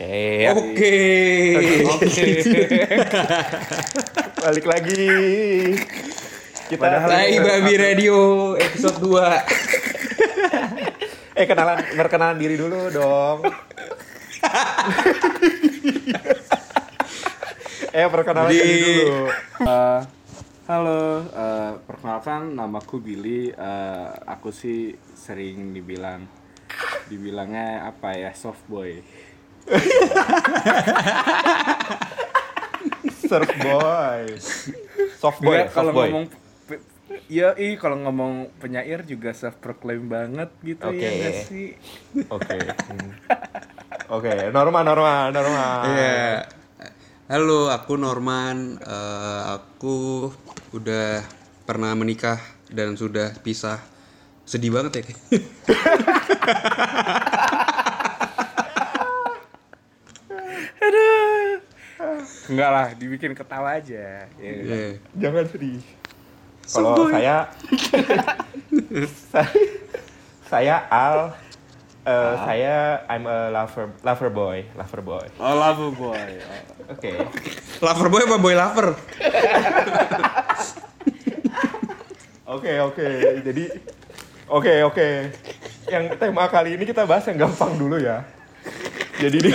Eh, Oke. balik lagi. Kita Tai Babi Radio episode 2. eh kenalan perkenalan diri dulu dong. eh perkenalan Jadi- diri dulu. Eh, halo, eh, perkenalkan namaku Billy. Eh, aku sih sering dibilang, dibilangnya apa ya, soft boy. Surf boy. Soft boy, soft kalau boy. ngomong, pe- ya i kalau ngomong penyair juga self proclaim banget gitu Oke. ya sih. Oke. Hmm. Oke, normal normal normal. Iya. Halo, aku Norman. Eh, aku udah pernah menikah dan sudah pisah. Sedih banget ya. Enggak lah, dibikin ketawa aja. Ya. Iya. Jangan sedih. Kalau saya saya, saya Al eh, saya I'm a lover lover boy, lover boy. Oh, love boy. Oh. Oke. Lover boy apa boy lover? Oke, oke. Jadi oke, oke. Yang tema kali ini kita bahas yang gampang dulu ya. Jadi di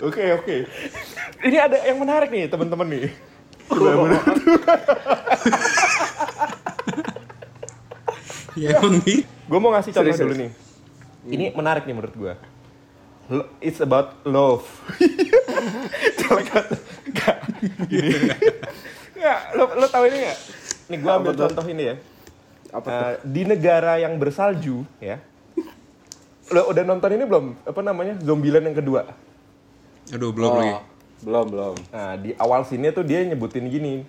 Oke, oke. Ini ada yang menarik nih, teman-teman nih. ya emang nih. Gue mau ngasih contoh dulu nih. Ini menarik nih menurut gue. It's about love. Nggak. Gini. Nggak, lo, lo tahu ini nggak? Nih gue ambil contoh ini ya. Apa Eh, di negara yang bersalju ya. Lo udah nonton ini belum? Apa namanya? Zombieland yang kedua. Aduh, belum Oh, lagi. belum, belum. Nah, di awal sini tuh dia nyebutin gini.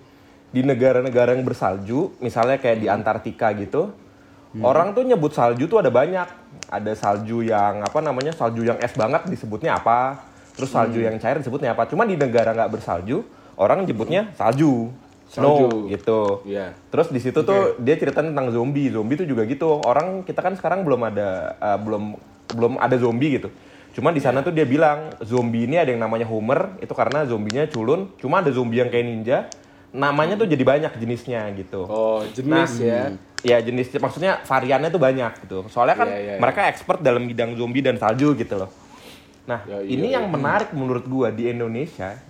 Di negara-negara yang bersalju, misalnya kayak di Antartika gitu, orang tuh nyebut salju tuh ada banyak. Ada salju yang apa namanya? Salju yang es banget disebutnya apa? Terus salju yang cair disebutnya apa? Cuma di negara nggak bersalju, orang nyebutnya salju. Snow Salju. gitu. Iya. Terus di situ tuh dia cerita tentang zombie. Zombie tuh juga gitu. Orang kita kan sekarang belum ada eh, belum belum ada zombie gitu. Cuma di sana tuh dia bilang zombie ini ada yang namanya Homer itu karena zombinya culun. Cuma ada zombie yang kayak ninja. Namanya tuh jadi banyak jenisnya gitu. Oh, jenis ya. Ya jenis maksudnya variannya tuh banyak gitu. Soalnya kan Iya, iya, iya. mereka expert dalam bidang zombie dan salju gitu loh. Nah, Ya, iya, ini iya. yang menarik menurut gua di Indonesia.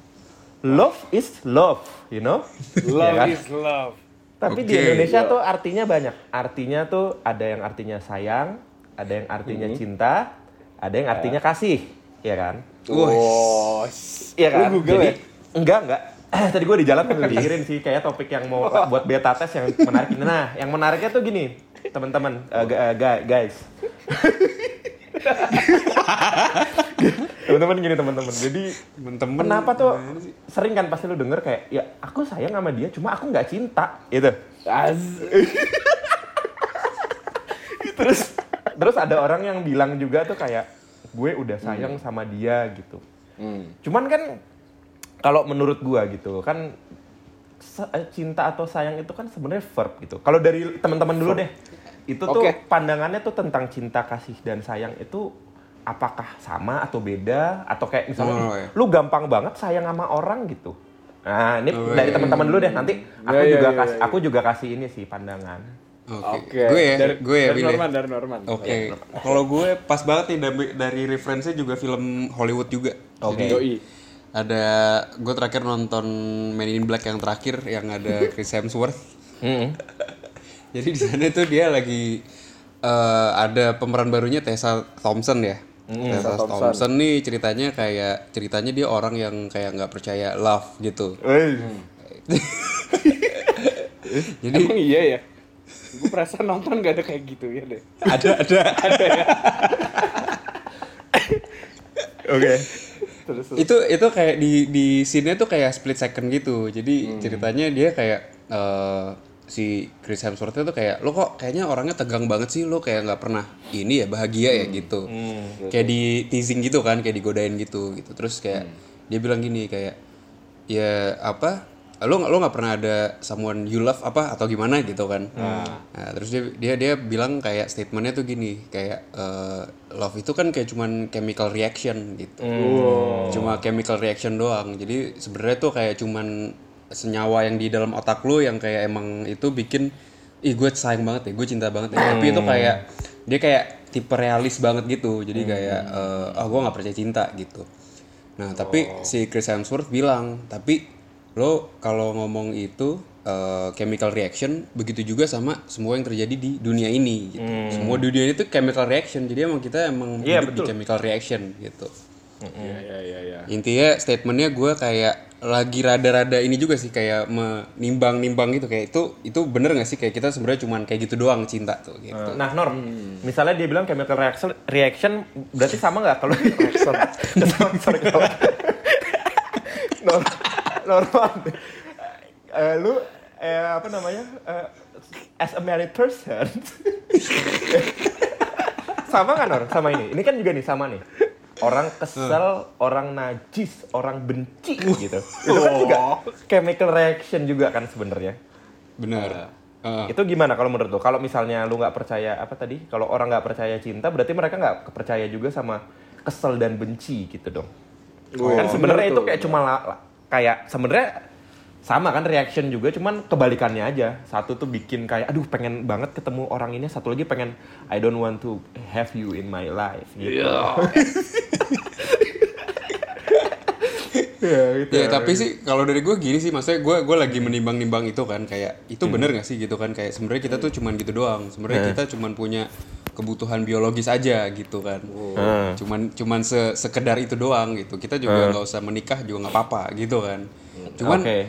Love is love, you know? Love Ya kan? is love. Tapi di Oke. Indonesia Iya. tuh artinya banyak. Artinya tuh ada yang artinya sayang, ada yang artinya Hmm. cinta, ada yang artinya kasih, ya kan? Wah. Oh, Iya kan? Google Jadi ya? enggak enggak. Tadi gue di jalan mikirin sih kayak topik yang mau buat beta test yang menarik. Nah, yang menariknya tuh gini, teman-teman, eh, eh, ga- guys. teman-teman gini teman-teman. Jadi Temen-temen. kenapa tuh sering kan pasti lu denger kayak ya aku sayang sama dia cuma aku nggak cinta gitu. Terus terus ada orang yang bilang juga tuh kayak gue udah sayang sama dia gitu Hmm. cuman kan kalau menurut gue gitu kan eh, cinta atau sayang itu kan sebenarnya verb gitu kalau dari teman-teman dulu deh itu tuh Oke. pandangannya tuh tentang cinta kasih dan sayang itu apakah sama atau beda atau kayak misalnya Oh, "Ih, iya. lu gampang banget sayang sama orang gitu nah ini Oh, dari iya. teman-teman dulu deh nanti aku Iya, iya, juga iya, kasih iya. aku juga kasih ini sih pandangan Oke. Oke. Gue ya, dari, gue ya, dari Billy. Norman, dari Norman. Oke, kalau gue pas banget nih dari, dari referensinya juga film Hollywood juga. Oke. Yoi. Ada gue terakhir nonton Men in Black yang terakhir yang ada Chris Hemsworth. Hmm. Jadi di sana tuh dia lagi eh, ada pemeran barunya Tessa Thompson ya. Tessa Tessa Thompson. Thompson. nih ceritanya kayak ceritanya dia orang yang kayak nggak percaya love gitu. Eh, Jadi Emang iya ya? Gue perasaan nonton gak ada kayak gitu ya deh. ada ada Oke. Terus, terus. itu itu kayak di di scene-nya tuh kayak split second gitu. Jadi ceritanya dia kayak eh, si Chris Hemsworth itu kayak lo kok kayaknya orangnya tegang banget sih lo kayak nggak pernah ini ya bahagia ya gitu. Kayak di teasing gitu kan, kayak digodain gitu gitu. Terus kayak dia bilang gini kayak ya apa lo lo nggak pernah ada someone you love apa atau gimana? Gitu kan. Nah, terus dia dia dia bilang kayak statementnya tuh gini kayak eh, love itu kan kayak cuman chemical reaction gitu. Cuma chemical reaction doang. Jadi sebenarnya tuh kayak cuman senyawa yang di dalam otak lo yang kayak emang itu bikin ih gue sayang banget ya gue cinta banget ya. Tapi itu kayak dia kayak tipe realis banget gitu. Jadi kayak eh, ah gue nggak percaya cinta gitu. Nah tapi si Chris Hemsworth bilang tapi lo kalau ngomong itu eh, chemical reaction begitu juga sama semua yang terjadi di dunia ini gitu. Semua di dunia itu chemical reaction jadi emang kita emang Iya, hidup di chemical reaction gitu. Iya iya iya iya. intinya statementnya gue kayak lagi rada-rada ini juga sih kayak menimbang-nimbang gitu. Kayak itu itu bener gak sih? Kayak kita sebenarnya cuman kayak gitu doang cinta tuh gitu. Nah, Nor, misalnya dia bilang chemical reaction, reaction berarti sama nggak kalau reaction? Sorry, kalau Nor, normal. Eh, lu eh, apa namanya? eh, as a married person. sama nggak Nor? Sama ini. Ini kan juga nih sama nih. Orang kesel, orang najis, orang benci gitu. Itu kan juga chemical reaction juga kan sebenarnya. bener Heeh. Itu gimana kalau menurut lo? Kalau misalnya lu nggak percaya apa tadi? Kalau orang nggak percaya cinta, berarti mereka nggak percaya juga sama kesel dan benci gitu dong. kan sebenarnya bener itu kayak cuma la- la- kayak sebenarnya sama kan reaction juga, cuman kebalikannya aja. Satu tuh bikin kayak, aduh pengen banget ketemu orang ini. Satu lagi pengen, I don't want to have you in my life. Gitu. ya, gitu. Ya tapi sih kalau dari gue gini sih, maksudnya gue gue lagi menimbang-nimbang itu kan kayak itu bener gak sih gitu kan kayak sebenarnya kita tuh cuman gitu doang. Sebenarnya kita cuman punya kebutuhan biologis aja gitu kan. Hmm. Cuman cuman se- sekedar itu doang gitu. Kita juga nggak usah menikah juga nggak apa-apa gitu kan. Cuman Oke.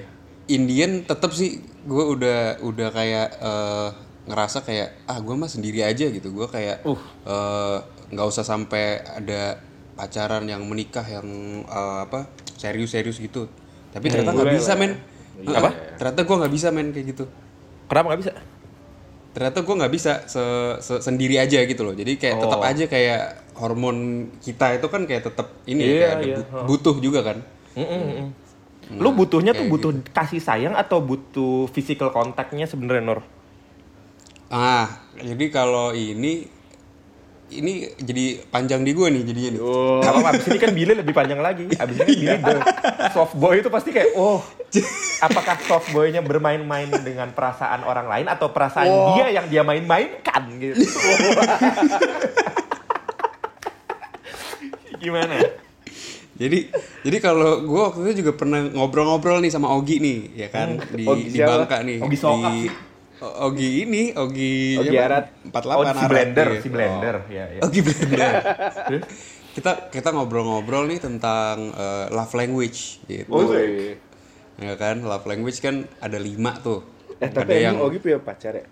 Indian tetap sih gue udah udah kayak eh, ngerasa kayak ah gue mah sendiri aja gitu gue kayak eh, nggak usah sampai ada pacaran yang menikah yang eh, apa serius-serius gitu tapi ternyata nggak bisa men apa ternyata gue nggak bisa men kayak gitu Kenapa nggak bisa? Ternyata gue nggak bisa se- se- sendiri aja gitu loh jadi kayak tetap aja kayak hormon kita itu kan kayak tetap ini ya, Iya, kayak ada iya. bu- butuh juga kan Mm-mm. Lu butuhnya tuh butuh kasih sayang atau butuh physical kontaknya sebenarnya Nur? Ah, jadi kalau ini ini jadi panjang di gue nih jadinya nih. Oh. Apa abis ini kan Billy lebih panjang lagi. Abis ini Billy the soft boy itu pasti kayak, oh, apakah soft boynya bermain-main dengan perasaan orang lain atau perasaan dia yang dia main-mainkan gitu? Gimana? Jadi jadi kalau gue waktu itu juga pernah ngobrol-ngobrol nih sama Ogi nih, ya kan di Ogi di siapa? Bangka nih. Ogi di, Ogi ini, Ogi Ogi Arat. 48 Oh, si blender, iya. si blender, ya, ya. Ogi blender. kita kita ngobrol-ngobrol nih tentang eh, love language gitu. Woi. Ya kan, love language kan ada lima tuh. Eh ada tapi yang emang Ogi punya pacar ya?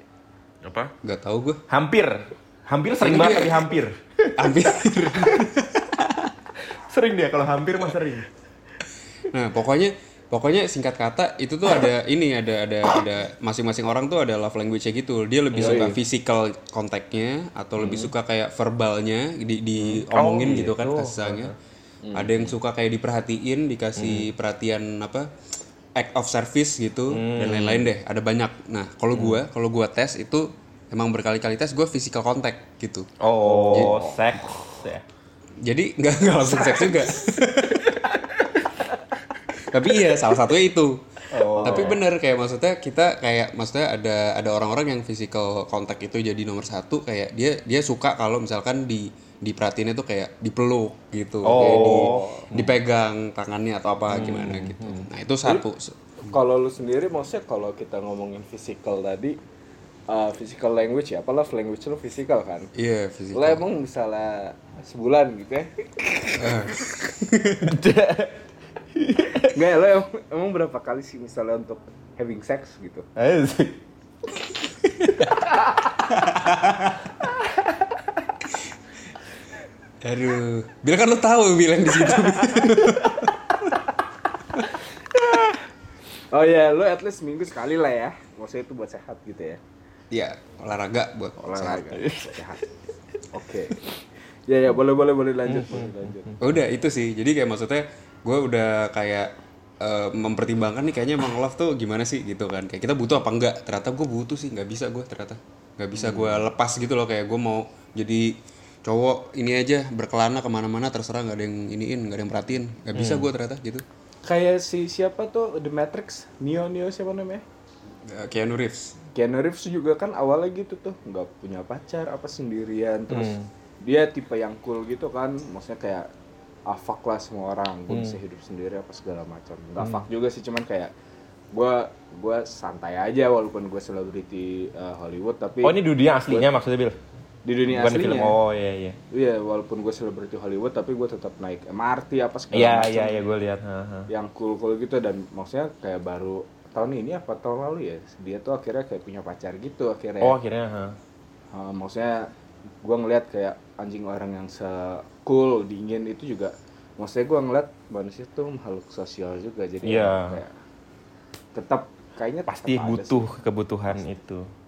Apa? nggak tahu gue. Hampir, hampir sering banget tapi hampir. Hampir. Sering dia kalau hampir mah sering. Nah, pokoknya pokoknya singkat kata itu tuh ada ini ada ada ada masing-masing orang tuh ada love language-nya gitu. Dia lebih suka physical kontaknya atau lebih suka kayak verbalnya di diomongin gitu kan kasih sayangnya. Ada yang suka kayak diperhatiin, dikasih perhatian apa? act of service gitu dan lain-lain deh. Ada banyak. Nah, kalau gua kalau gua tes itu emang berkali-kali tes gua physical contact gitu. Oh, seks ya. Jadi nggak nggak langsung seks juga. Tapi iya salah satunya itu. Tapi bener kayak maksudnya kita kayak maksudnya ada ada orang-orang yang physical contact itu jadi nomor satu kayak dia dia suka kalau misalkan di diperhatiin itu kayak dipeluk gitu, kayak di, dipegang tangannya atau apa gimana gitu. Nah itu satu. Kalau lu sendiri maksudnya kalau kita ngomongin physical tadi uh, physical language ya, apa love language lu physical kan? Iya Lo physical. emang misalnya sebulan gitu ya? Enggak, lo emang, emang berapa kali sih misalnya untuk having sex gitu? Ayo sih. Aduh, bilang kan lu tahu bilang di situ. Oh ya, lo at least minggu sekali lah ya. Maksudnya itu buat sehat gitu ya. Iya, olahraga buat Olahraga sehat. sehat. Oke. Ya ya, boleh boleh boleh lanjut, boleh lanjut. Udah itu sih. Jadi kayak maksudnya gue udah kayak eh, mempertimbangkan nih kayaknya emang love tuh gimana sih gitu kan. Kayak kita butuh apa enggak? Ternyata gue butuh sih nggak bisa gue ternyata. Nggak bisa gue lepas gitu loh kayak gue mau jadi cowok ini aja berkelana ke mana-mana terserah nggak ada yang iniin nggak ada yang perhatiin. Nggak bisa gue ternyata gitu. Kayak si siapa tuh? The Matrix, Neo Neo siapa namanya? Eh, Keanu Reeves. Keanu Reeves juga kan awalnya gitu tuh nggak punya pacar apa sendirian terus dia tipe yang cool gitu kan. Maksudnya kayak ah fuck lah semua orang gue bisa hidup sendiri apa segala macam nggak fuck juga sih cuman kayak gue gue santai aja walaupun gue selebriti uh, Hollywood tapi Oh ini dunia aslinya maksudnya Bil? di dunia Bukan di film. aslinya Oh iya iya. iya walaupun gue selebriti Hollywood tapi gue tetap naik MRT apa segala Iya macam iya iya gue lihat. Ha, ha. yang cool cool gitu dan maksudnya kayak baru tahun ini apa tahun lalu ya dia tuh akhirnya kayak punya pacar gitu akhirnya Oh akhirnya. Ha. Uh, maksudnya gue ngeliat kayak anjing orang yang se cool dingin itu juga maksudnya gue ngeliat manusia tuh makhluk sosial juga jadi Iya. kayak tetap kayaknya tetap Pasti ada butuh kebutuhan itu. sih.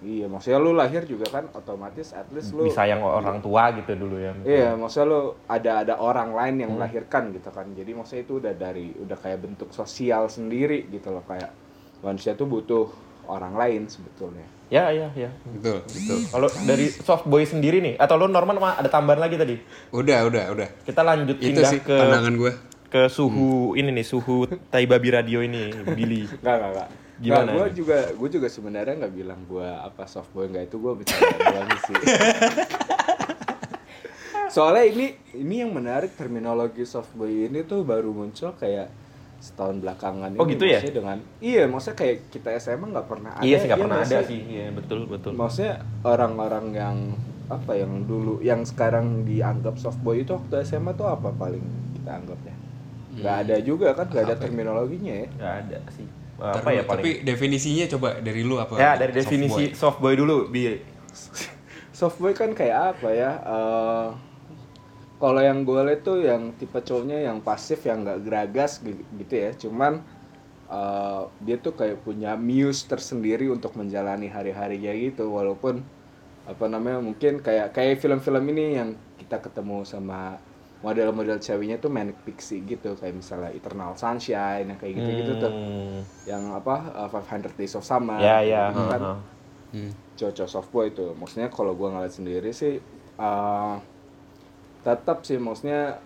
iya maksudnya lu lahir juga kan otomatis at least lu Bisa yang orang tua gitu dulu ya. iya maksudnya lu ada ada orang lain Hmm. yang melahirkan gitu kan jadi maksudnya itu udah dari udah kayak bentuk sosial sendiri gitu loh kayak manusia tuh butuh orang lain sebetulnya Ya ya ya. betul betul Kalau dari soft boy sendiri nih, atau lo normal mah ada tambahan lagi tadi? udah udah udah Kita lanjut itu pindah sih ke pandangan gue ke suhu ini nih, suhu Tai Babi Radio ini, Billy. Enggak, enggak, enggak. Gimana gue nih? juga gue juga sebenarnya nggak bilang gue apa soft boy nggak itu gue bercanda doang sih. Soalnya ini ini yang menarik terminologi soft boy ini tuh baru muncul kayak setahun belakangan Oh, ini. gitu ya? Maksudnya dengan iya maksudnya kayak kita SMA nggak pernah ada. iya sih nggak iya pernah ada sih. Iya betul betul. Maksudnya orang-orang yang apa yang dulu yang sekarang dianggap soft boy itu waktu SMA tuh apa paling kita anggapnya? Nggak ada juga kan, nggak ada terminologinya ya. Nggak ada sih. Apa ya dulu, paling? tapi definisinya coba dari lu apa ya dari soft definisi boy? soft boy dulu, Bi. soft boy kan kayak apa ya eh, kalau yang gue liat tuh yang tipe cowoknya yang pasif yang nggak geragas gi- gitu ya cuman eh, dia tuh kayak punya muse tersendiri untuk menjalani hari-harinya gitu walaupun apa namanya mungkin kayak kayak film-film ini yang kita ketemu sama model-model ceweknya tuh manic pixie gitu kayak misalnya Eternal Sunshine yang kayak gitu-gitu tuh Hmm. yang apa eh, 500 Days of Summer Ya ya. gitu kan ha, ha. Hmm. cowok soft boy itu maksudnya kalau gua ngeliat sendiri sih uh, tetap sih maksudnya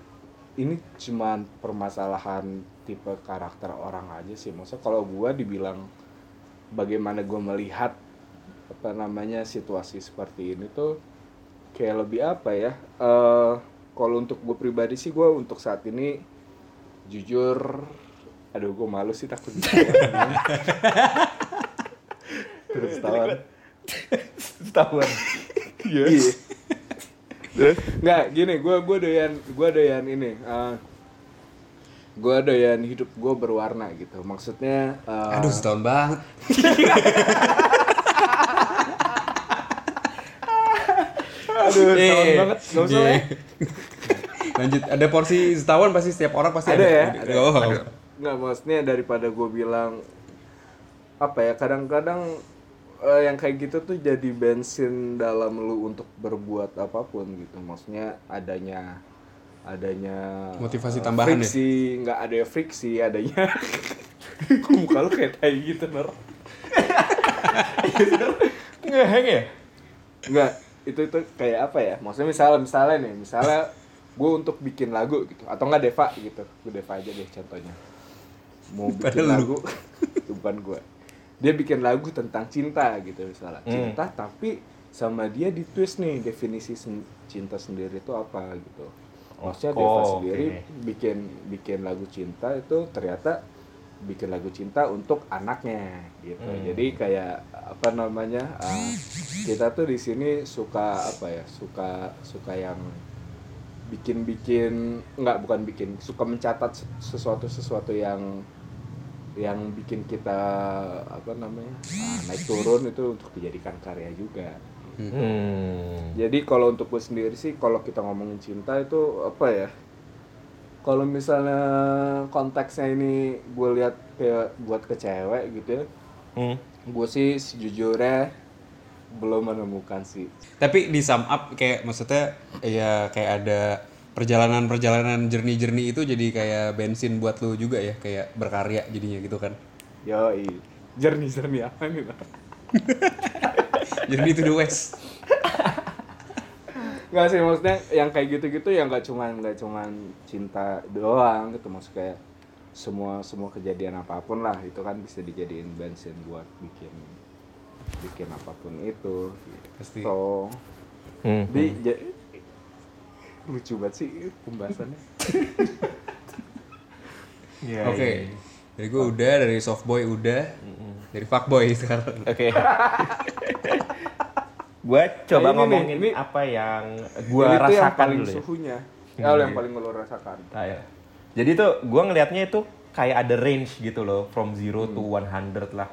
ini cuman permasalahan tipe karakter orang aja sih maksudnya kalau gua dibilang bagaimana gua melihat apa namanya situasi seperti ini tuh kayak lebih apa ya eh kalau untuk gue pribadi sih gua untuk saat ini jujur aduh gue malu sih takut terus tawan Setahun. Iya. Nggak, gini, gue gue doyan gue doyan ini. Uh, gue doyan hidup gue berwarna gitu. Maksudnya. uh, aduh setahun banget aduh, Eh, setahun banget. Gak usah ya. lanjut ada porsi setahun pasti setiap orang pasti Ada ada, ya, ada. Oh, Nggak, maksudnya daripada gue bilang apa ya kadang-kadang eh, yang kayak gitu tuh jadi bensin dalam lu untuk berbuat apa pun gitu. Maksudnya adanya adanya Motivasi eh, tambahan ya? friksi. Nggak ada friksi adanya. Muka lu kayak tai gitu nor Ngeheng ya? nggak itu itu kayak apa ya? Maksudnya misalnya misalnya nih misalnya gue untuk bikin lagu gitu. Atau nggak Deva gitu. Gue Deva aja deh contohnya. Mau bikin Padahal lagu bukan gue dia bikin lagu tentang cinta gitu misalnya Hmm. cinta tapi sama dia di twist nih definisi sen- cinta sendiri itu apa gitu maksudnya Deva Oh, sendiri oke. bikin bikin lagu cinta itu ternyata bikin lagu cinta untuk anaknya gitu Hmm. jadi kayak apa namanya uh, kita tuh di sini suka apa ya suka suka yang bikin-bikin nggak bukan bikin suka mencatat sesuatu sesuatu yang yang bikin kita apa namanya uh, naik turun itu untuk dijadikan karya juga Hmm. jadi kalau untuk gue sendiri sih kalau kita ngomongin cinta itu apa ya kalau misalnya konteksnya ini gue lihat kayak buat ke cewek gitu ya Hmm. gue sih sejujurnya belum menemukan sih tapi di sum up kayak maksudnya ya kayak ada perjalanan-perjalanan jernih-jernih itu jadi kayak bensin buat lu juga ya kayak berkarya jadinya gitu kan Yo, jernih jernih apa nih? Bang? jernih to the west Nggak sih maksudnya yang kayak gitu-gitu ya nggak cuman nggak cuman cinta doang gitu maksud kayak semua semua kejadian apa pun lah itu kan bisa dijadiin bensin buat bikin bikin apa pun itu Pasti. so Hmm. di ja- lucu banget sih pembahasannya Iya, oke iya. dari gue udah dari soft boy udah dari fuckboy sekarang Oke. gue coba Nah, ini nih, ngomongin ini- apa yang gue Ini tuh yang rasakan paling dulu ya. suhunya ya Iya. yang paling lo rasakan Nah, ya. Jadi tuh gue ngelihatnya itu kayak ada range gitu loh, from zero to 100 lah.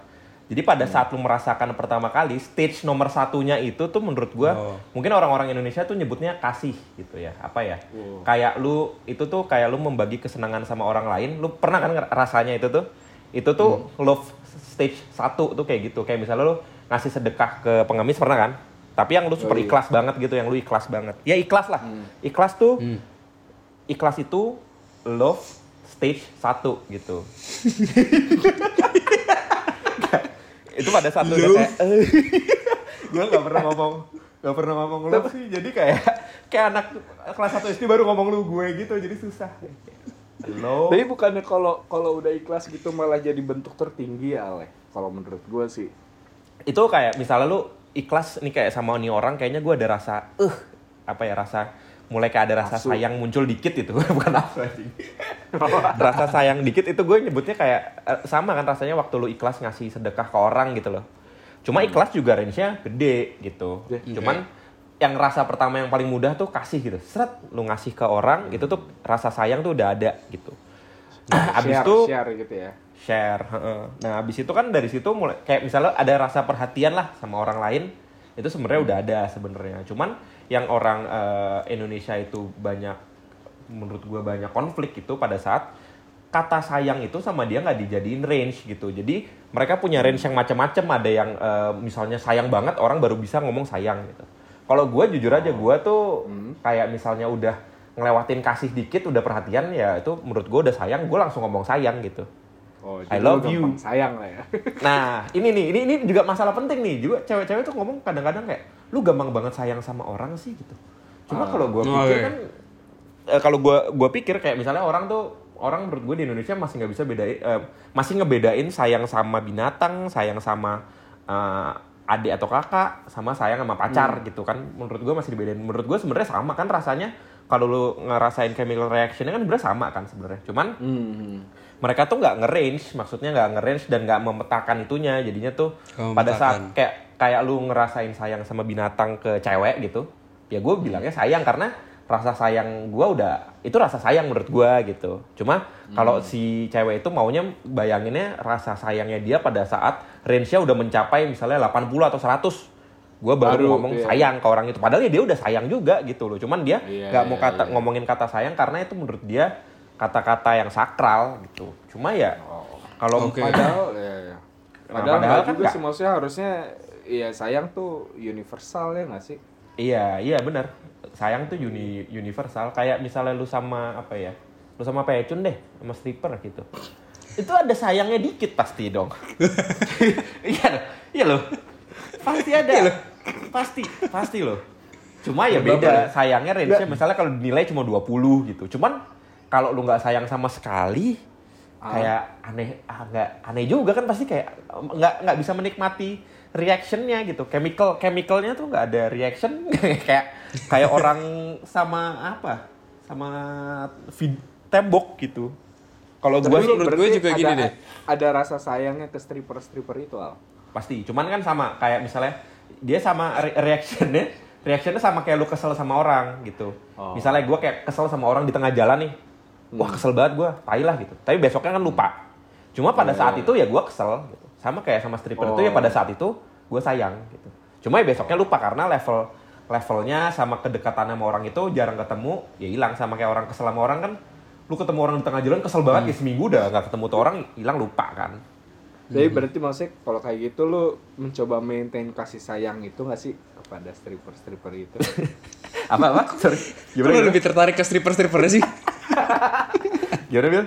Jadi pada saat lu merasakan pertama kali, stage nomor satunya itu tuh menurut gue, Oh. mungkin orang-orang Indonesia tuh nyebutnya kasih gitu ya, apa ya? Oh. Kayak lu itu tuh kayak lu membagi kesenangan sama orang lain. Lu pernah kan rasanya itu tuh? Itu tuh love stage satu tuh kayak gitu. Kayak misalnya lu ngasih sedekah ke pengemis pernah kan? Tapi yang lu super iya. ikhlas banget gitu, yang lu ikhlas banget. Ya ikhlas lah. Ikhlas tuh Hmm. ikhlas itu love stage 1 gitu. itu pada saat udah kayak gue nggak pernah ngomong nggak pernah ngomong love sih. Jadi kayak kayak anak kelas 1 SD baru ngomong lu gue gitu jadi susah. Love tapi bukannya kalau kalau udah ikhlas gitu malah jadi bentuk tertinggi ya Ale? Kalau menurut gue sih. Itu kayak misalnya lu ikhlas nih kayak sama nih orang kayaknya gue ada rasa eh. Apa ya rasa mulai kayak ada rasa Nafsu. sayang muncul dikit itu bukan apa sih rasa sayang dikit itu gue nyebutnya kayak eh, sama kan rasanya waktu lu ikhlas ngasih sedekah ke orang gitu loh cuma ikhlas juga range-nya gede gitu Oke. cuman yang rasa pertama yang paling mudah tuh kasih gitu seret lu ngasih ke orang itu tuh rasa sayang tuh udah ada gitu nah, abis share, itu share gitu ya share. Nah, habis itu kan dari situ mulai kayak misalnya ada rasa perhatian lah sama orang lain. Itu sebenarnya udah ada sebenarnya. Cuman yang orang eh, Indonesia itu banyak menurut gua banyak konflik itu pada saat kata sayang itu sama dia nggak dijadiin range gitu. Jadi mereka punya range yang macam-macam. Ada yang eh, misalnya sayang banget orang baru bisa ngomong sayang gitu. Kalau gua jujur aja gua tuh kayak misalnya udah ngelewatin kasih dikit udah perhatian ya itu menurut gua udah sayang gua langsung ngomong sayang gitu. oh I love you. sayang lah ya Nah, ini nih, ini ini juga masalah penting nih. Juga cewek-cewek tuh ngomong kadang-kadang kayak lu gampang banget sayang sama orang sih gitu. Cuma Ah. kalau gua Oh, pikir iya. Eh, kalau gua gua pikir kayak misalnya orang tuh orang menurut gue di Indonesia masih nggak bisa bedain eh, masih ngebedain sayang sama binatang, sayang sama eh, adik atau kakak, sama sayang sama pacar gitu kan. Menurut gua masih dibedain. Menurut gua sebenarnya sama kan rasanya kalau lu ngerasain chemical reactionnya kan sebenarnya sama kan sebenarnya. Cuman hmm. mereka tuh nggak nge-range, maksudnya nggak nge-range dan nggak memetakan itunya. Jadinya tuh Oh, pada saat kayak kayak lu ngerasain sayang sama binatang ke cewek gitu, ya gue bilangnya sayang karena rasa sayang gue udah itu rasa sayang menurut gue gitu. Cuma kalau si cewek itu maunya bayanginnya rasa sayangnya dia pada saat range-nya udah mencapai misalnya 80 atau 100 gue baru, Baru, ngomong iya. sayang ke orang itu padahal ya dia udah sayang juga gitu loh cuman dia Iya, nggak mau iya, kata iya. ngomongin kata sayang karena itu menurut dia kata-kata yang sakral gitu cuma ya kalau Oke. padahal ya, ya. Nah, padahal, padahal kan juga nggak. sih maksudnya harusnya ya sayang tuh universal ya nggak sih iya iya benar sayang tuh uni, universal. Kayak misalnya lu sama apa ya lu sama pecun deh sama stripper gitu. Itu ada sayangnya dikit pasti dong. Iya iya loh. Pasti ada. Pasti pasti loh. Cuma ya beda. sayangnya range-nya misalnya kalau dinilai cuma 20 gitu. Cuman kalau lu nggak sayang sama sekali kayak aneh ah, nggak aneh juga kan pasti kayak nggak nggak bisa menikmati reactionnya gitu. Chemical chemicalnya tuh nggak ada reaction. Kayak kayak orang sama apa? Sama vid- tembok gitu. Kalau gua Tapi sih menurut gue berarti juga ada, gini deh. ada rasa sayangnya ke stripper stripper itu al. Pasti. Cuman kan sama kayak misalnya dia sama re- reactionnya reactionnya sama kayak lu kesel sama orang gitu. Oh. misalnya gua kayak kesel sama orang di tengah jalan nih. Wah kesel banget gua. Tai lah gitu. Tapi besoknya kan lupa cuma pada saat itu ya gua kesel gitu sama kayak sama stripper itu ya Oh. pada saat itu gua sayang gitu cuma ya besoknya lupa karena level levelnya sama kedekatan sama orang itu jarang ketemu ya hilang sama kayak orang kesel sama orang kan lu ketemu orang di tengah jalan kesel banget ya seminggu udah nggak ketemu tuh orang hilang lupa kan jadi berarti maksudnya kalau kayak gitu lu mencoba maintain kasih sayang itu nggak sih kepada stripper stripper itu apa apa? Sorry. Gimana? lu Gimana? lebih tertarik ke stripper-strippernya sih? Gimana Bil?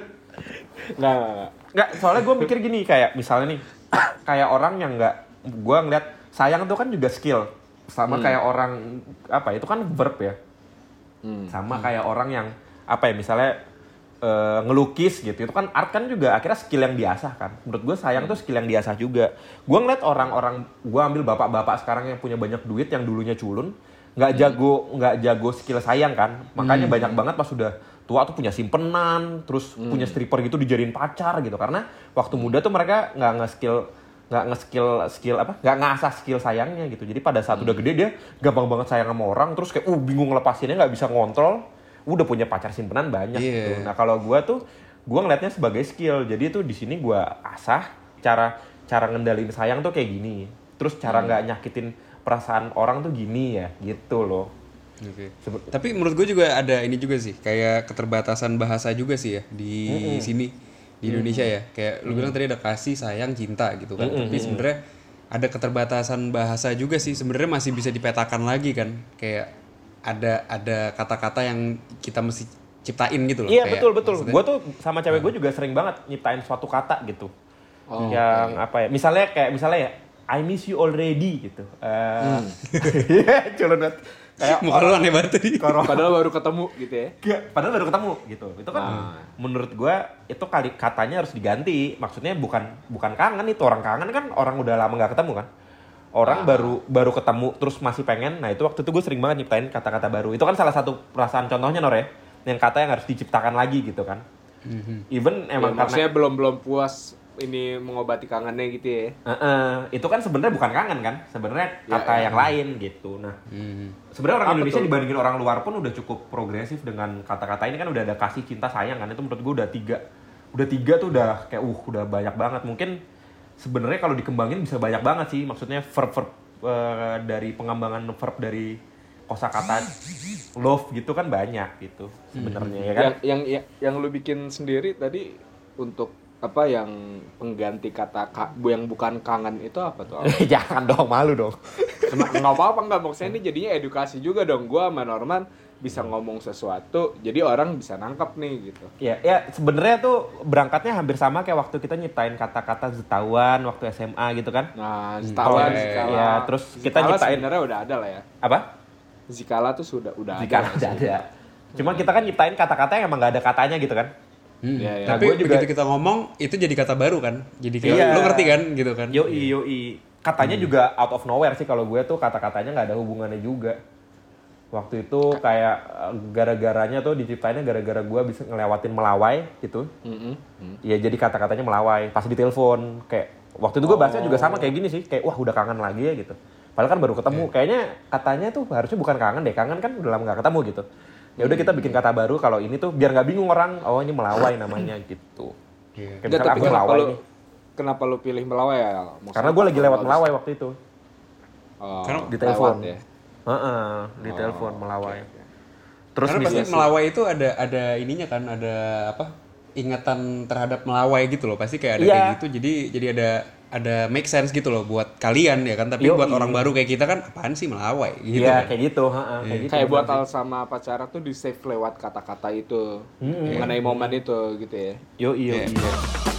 Nggak, nggak, nggak. Nggak, soalnya gue mikir gini kayak misalnya nih, kayak orang yang nggak, gue ngeliat sayang tuh kan juga skill, sama kayak orang apa itu kan verb ya, sama kayak orang yang apa ya misalnya eh, ngelukis gitu, itu kan art kan juga akhirnya skill yang diasah kan. Menurut gue sayang tuh skill yang diasah juga. Gue ngeliat orang-orang, gue ambil bapak-bapak sekarang yang punya banyak duit yang dulunya culun, nggak jago nggak jago skill sayang kan, makanya banyak banget pas sudah tua tuh punya simpenan, terus punya stripper gitu dijadiin pacar gitu. Karena waktu muda tuh mereka nggak nge-skill nggak nge-skill skill apa? Nggak ngasah skill sayangnya gitu. Jadi pada saat udah gede dia gampang banget sayang sama orang terus kayak uh bingung ngelepasinnya nggak bisa ngontrol. Udah punya pacar simpenan banyak Iya. gitu. Nah kalau gua tuh gua ngelihatnya sebagai skill. Jadi itu di sini gua asah cara cara ngendalin sayang tuh kayak gini. Terus cara nggak nyakitin perasaan orang tuh gini ya gitu loh Oke. Sebe- Tapi menurut gue juga ada ini juga sih, kayak keterbatasan bahasa juga sih ya di sini di Indonesia ya. Kayak lu bilang tadi ada kasih, sayang, cinta gitu kan. Tapi sebenarnya ada keterbatasan bahasa juga sih. Sebenarnya masih bisa dipetakan lagi kan. Kayak ada ada kata-kata yang kita mesti ciptain gitu loh. Iya Kayak betul betul. maksudnya- Gue tuh sama cewek gue juga sering banget nyiptain suatu kata gitu. Oh, yang apa ya? Misalnya kayak misalnya ya, I miss you already gitu. Eh, Hmm. Iya, culun banget. Kayak Muka lu aneh banget tadi. Padahal baru ketemu gitu ya. Nggak, padahal baru ketemu gitu. Itu kan Ah. menurut gue itu kali katanya harus diganti. Maksudnya bukan bukan kangen itu orang kangen kan orang udah lama nggak ketemu kan. Orang baru baru ketemu terus masih pengen. Nah itu waktu itu gue sering banget nyiptain kata-kata baru. Itu kan salah satu perasaan contohnya Nor ya. Yang kata yang harus diciptakan lagi gitu kan. Even emang ya, karena maksudnya belum belum puas ini mengobati kangennya gitu ya. Heeh, itu kan sebenarnya bukan kangen kan, sebenarnya Ya, kata ya. yang lain gitu. Nah, Hmm. sebenarnya orang Apa Indonesia tuh? dibandingin orang luar pun udah cukup progresif dengan kata-kata ini kan udah ada kasih, cinta, sayang kan. Itu menurut gue udah tiga, udah tiga tuh udah kayak uh udah banyak banget. Mungkin sebenarnya kalau dikembangin bisa banyak banget sih. Maksudnya verb-verb eh, dari pengembangan verb dari kosakata love gitu kan banyak gitu sebenarnya ya kan. Yang, yang yang lu bikin sendiri tadi untuk apa yang pengganti kata ka, bu- yang bukan kangen itu apa tuh? Jangan dong, malu dong. Nggak apa-apa nggak maksudnya ini jadinya edukasi juga dong gua sama Norman bisa ngomong sesuatu jadi orang bisa nangkep nih gitu Ya, ya sebenarnya tuh berangkatnya hampir sama kayak waktu kita nyiptain kata-kata zetawan waktu SMA gitu kan. nah zikala zikala ya, terus kita nyiptain- sebenarnya udah ada lah ya Apa? Zikala tuh sudah udah Jika ada ada. ada. Cuma kita kan nyiptain kata-kata yang emang gak ada katanya gitu kan. Hmm. Iya, iya. Tapi Nah, juga- begitu kita ngomong itu jadi kata baru kan. Jadi kayak Iya. lu ngerti kan gitu kan. Yoi, yoi. Katanya juga out of nowhere sih kalau gue tuh kata-katanya nggak ada hubungannya juga. Waktu itu kayak eh, gara-garanya tuh diciptainnya gara-gara gue bisa ngelewatin melawai gitu. Mm-mm. Ya jadi kata-katanya melawai. Pas ditelepon kayak waktu itu gue bahasnya juga sama kayak gini sih. Kayak wah udah kangen lagi ya gitu. Padahal kan baru ketemu. Kayaknya katanya tuh harusnya bukan kangen deh. Kangen kan udah lama gak ketemu gitu. Ya udah kita bikin kata baru kalau ini tuh biar nggak bingung orang. Oh ini melawai namanya gitu. Iya. Kayak Nggak, tapi aku kenapa melawai lu nih. kenapa lu pilih melawai ya Maksudnya Karena gue lagi lewat harus- melawai waktu itu. Oh, Karena di telepon. ya Heeh, di Oh, telepon melawai. oke. Terus Karena pasti melawai itu ada ada ininya kan, ada apa? ingatan terhadap melawai gitu loh. Pasti kayak ada Iya. kayak gitu. Jadi jadi ada ada make sense gitu loh buat kalian ya kan. Tapi Yoi. buat orang baru kayak kita kan apaan sih melawai gitu. Iya, kan. kayak gitu, heeh, kayak gitu. kayak buat al sama pacaran tuh di save lewat kata-kata itu mengenai momen itu gitu ya. Yo, iyo, Iya. iya.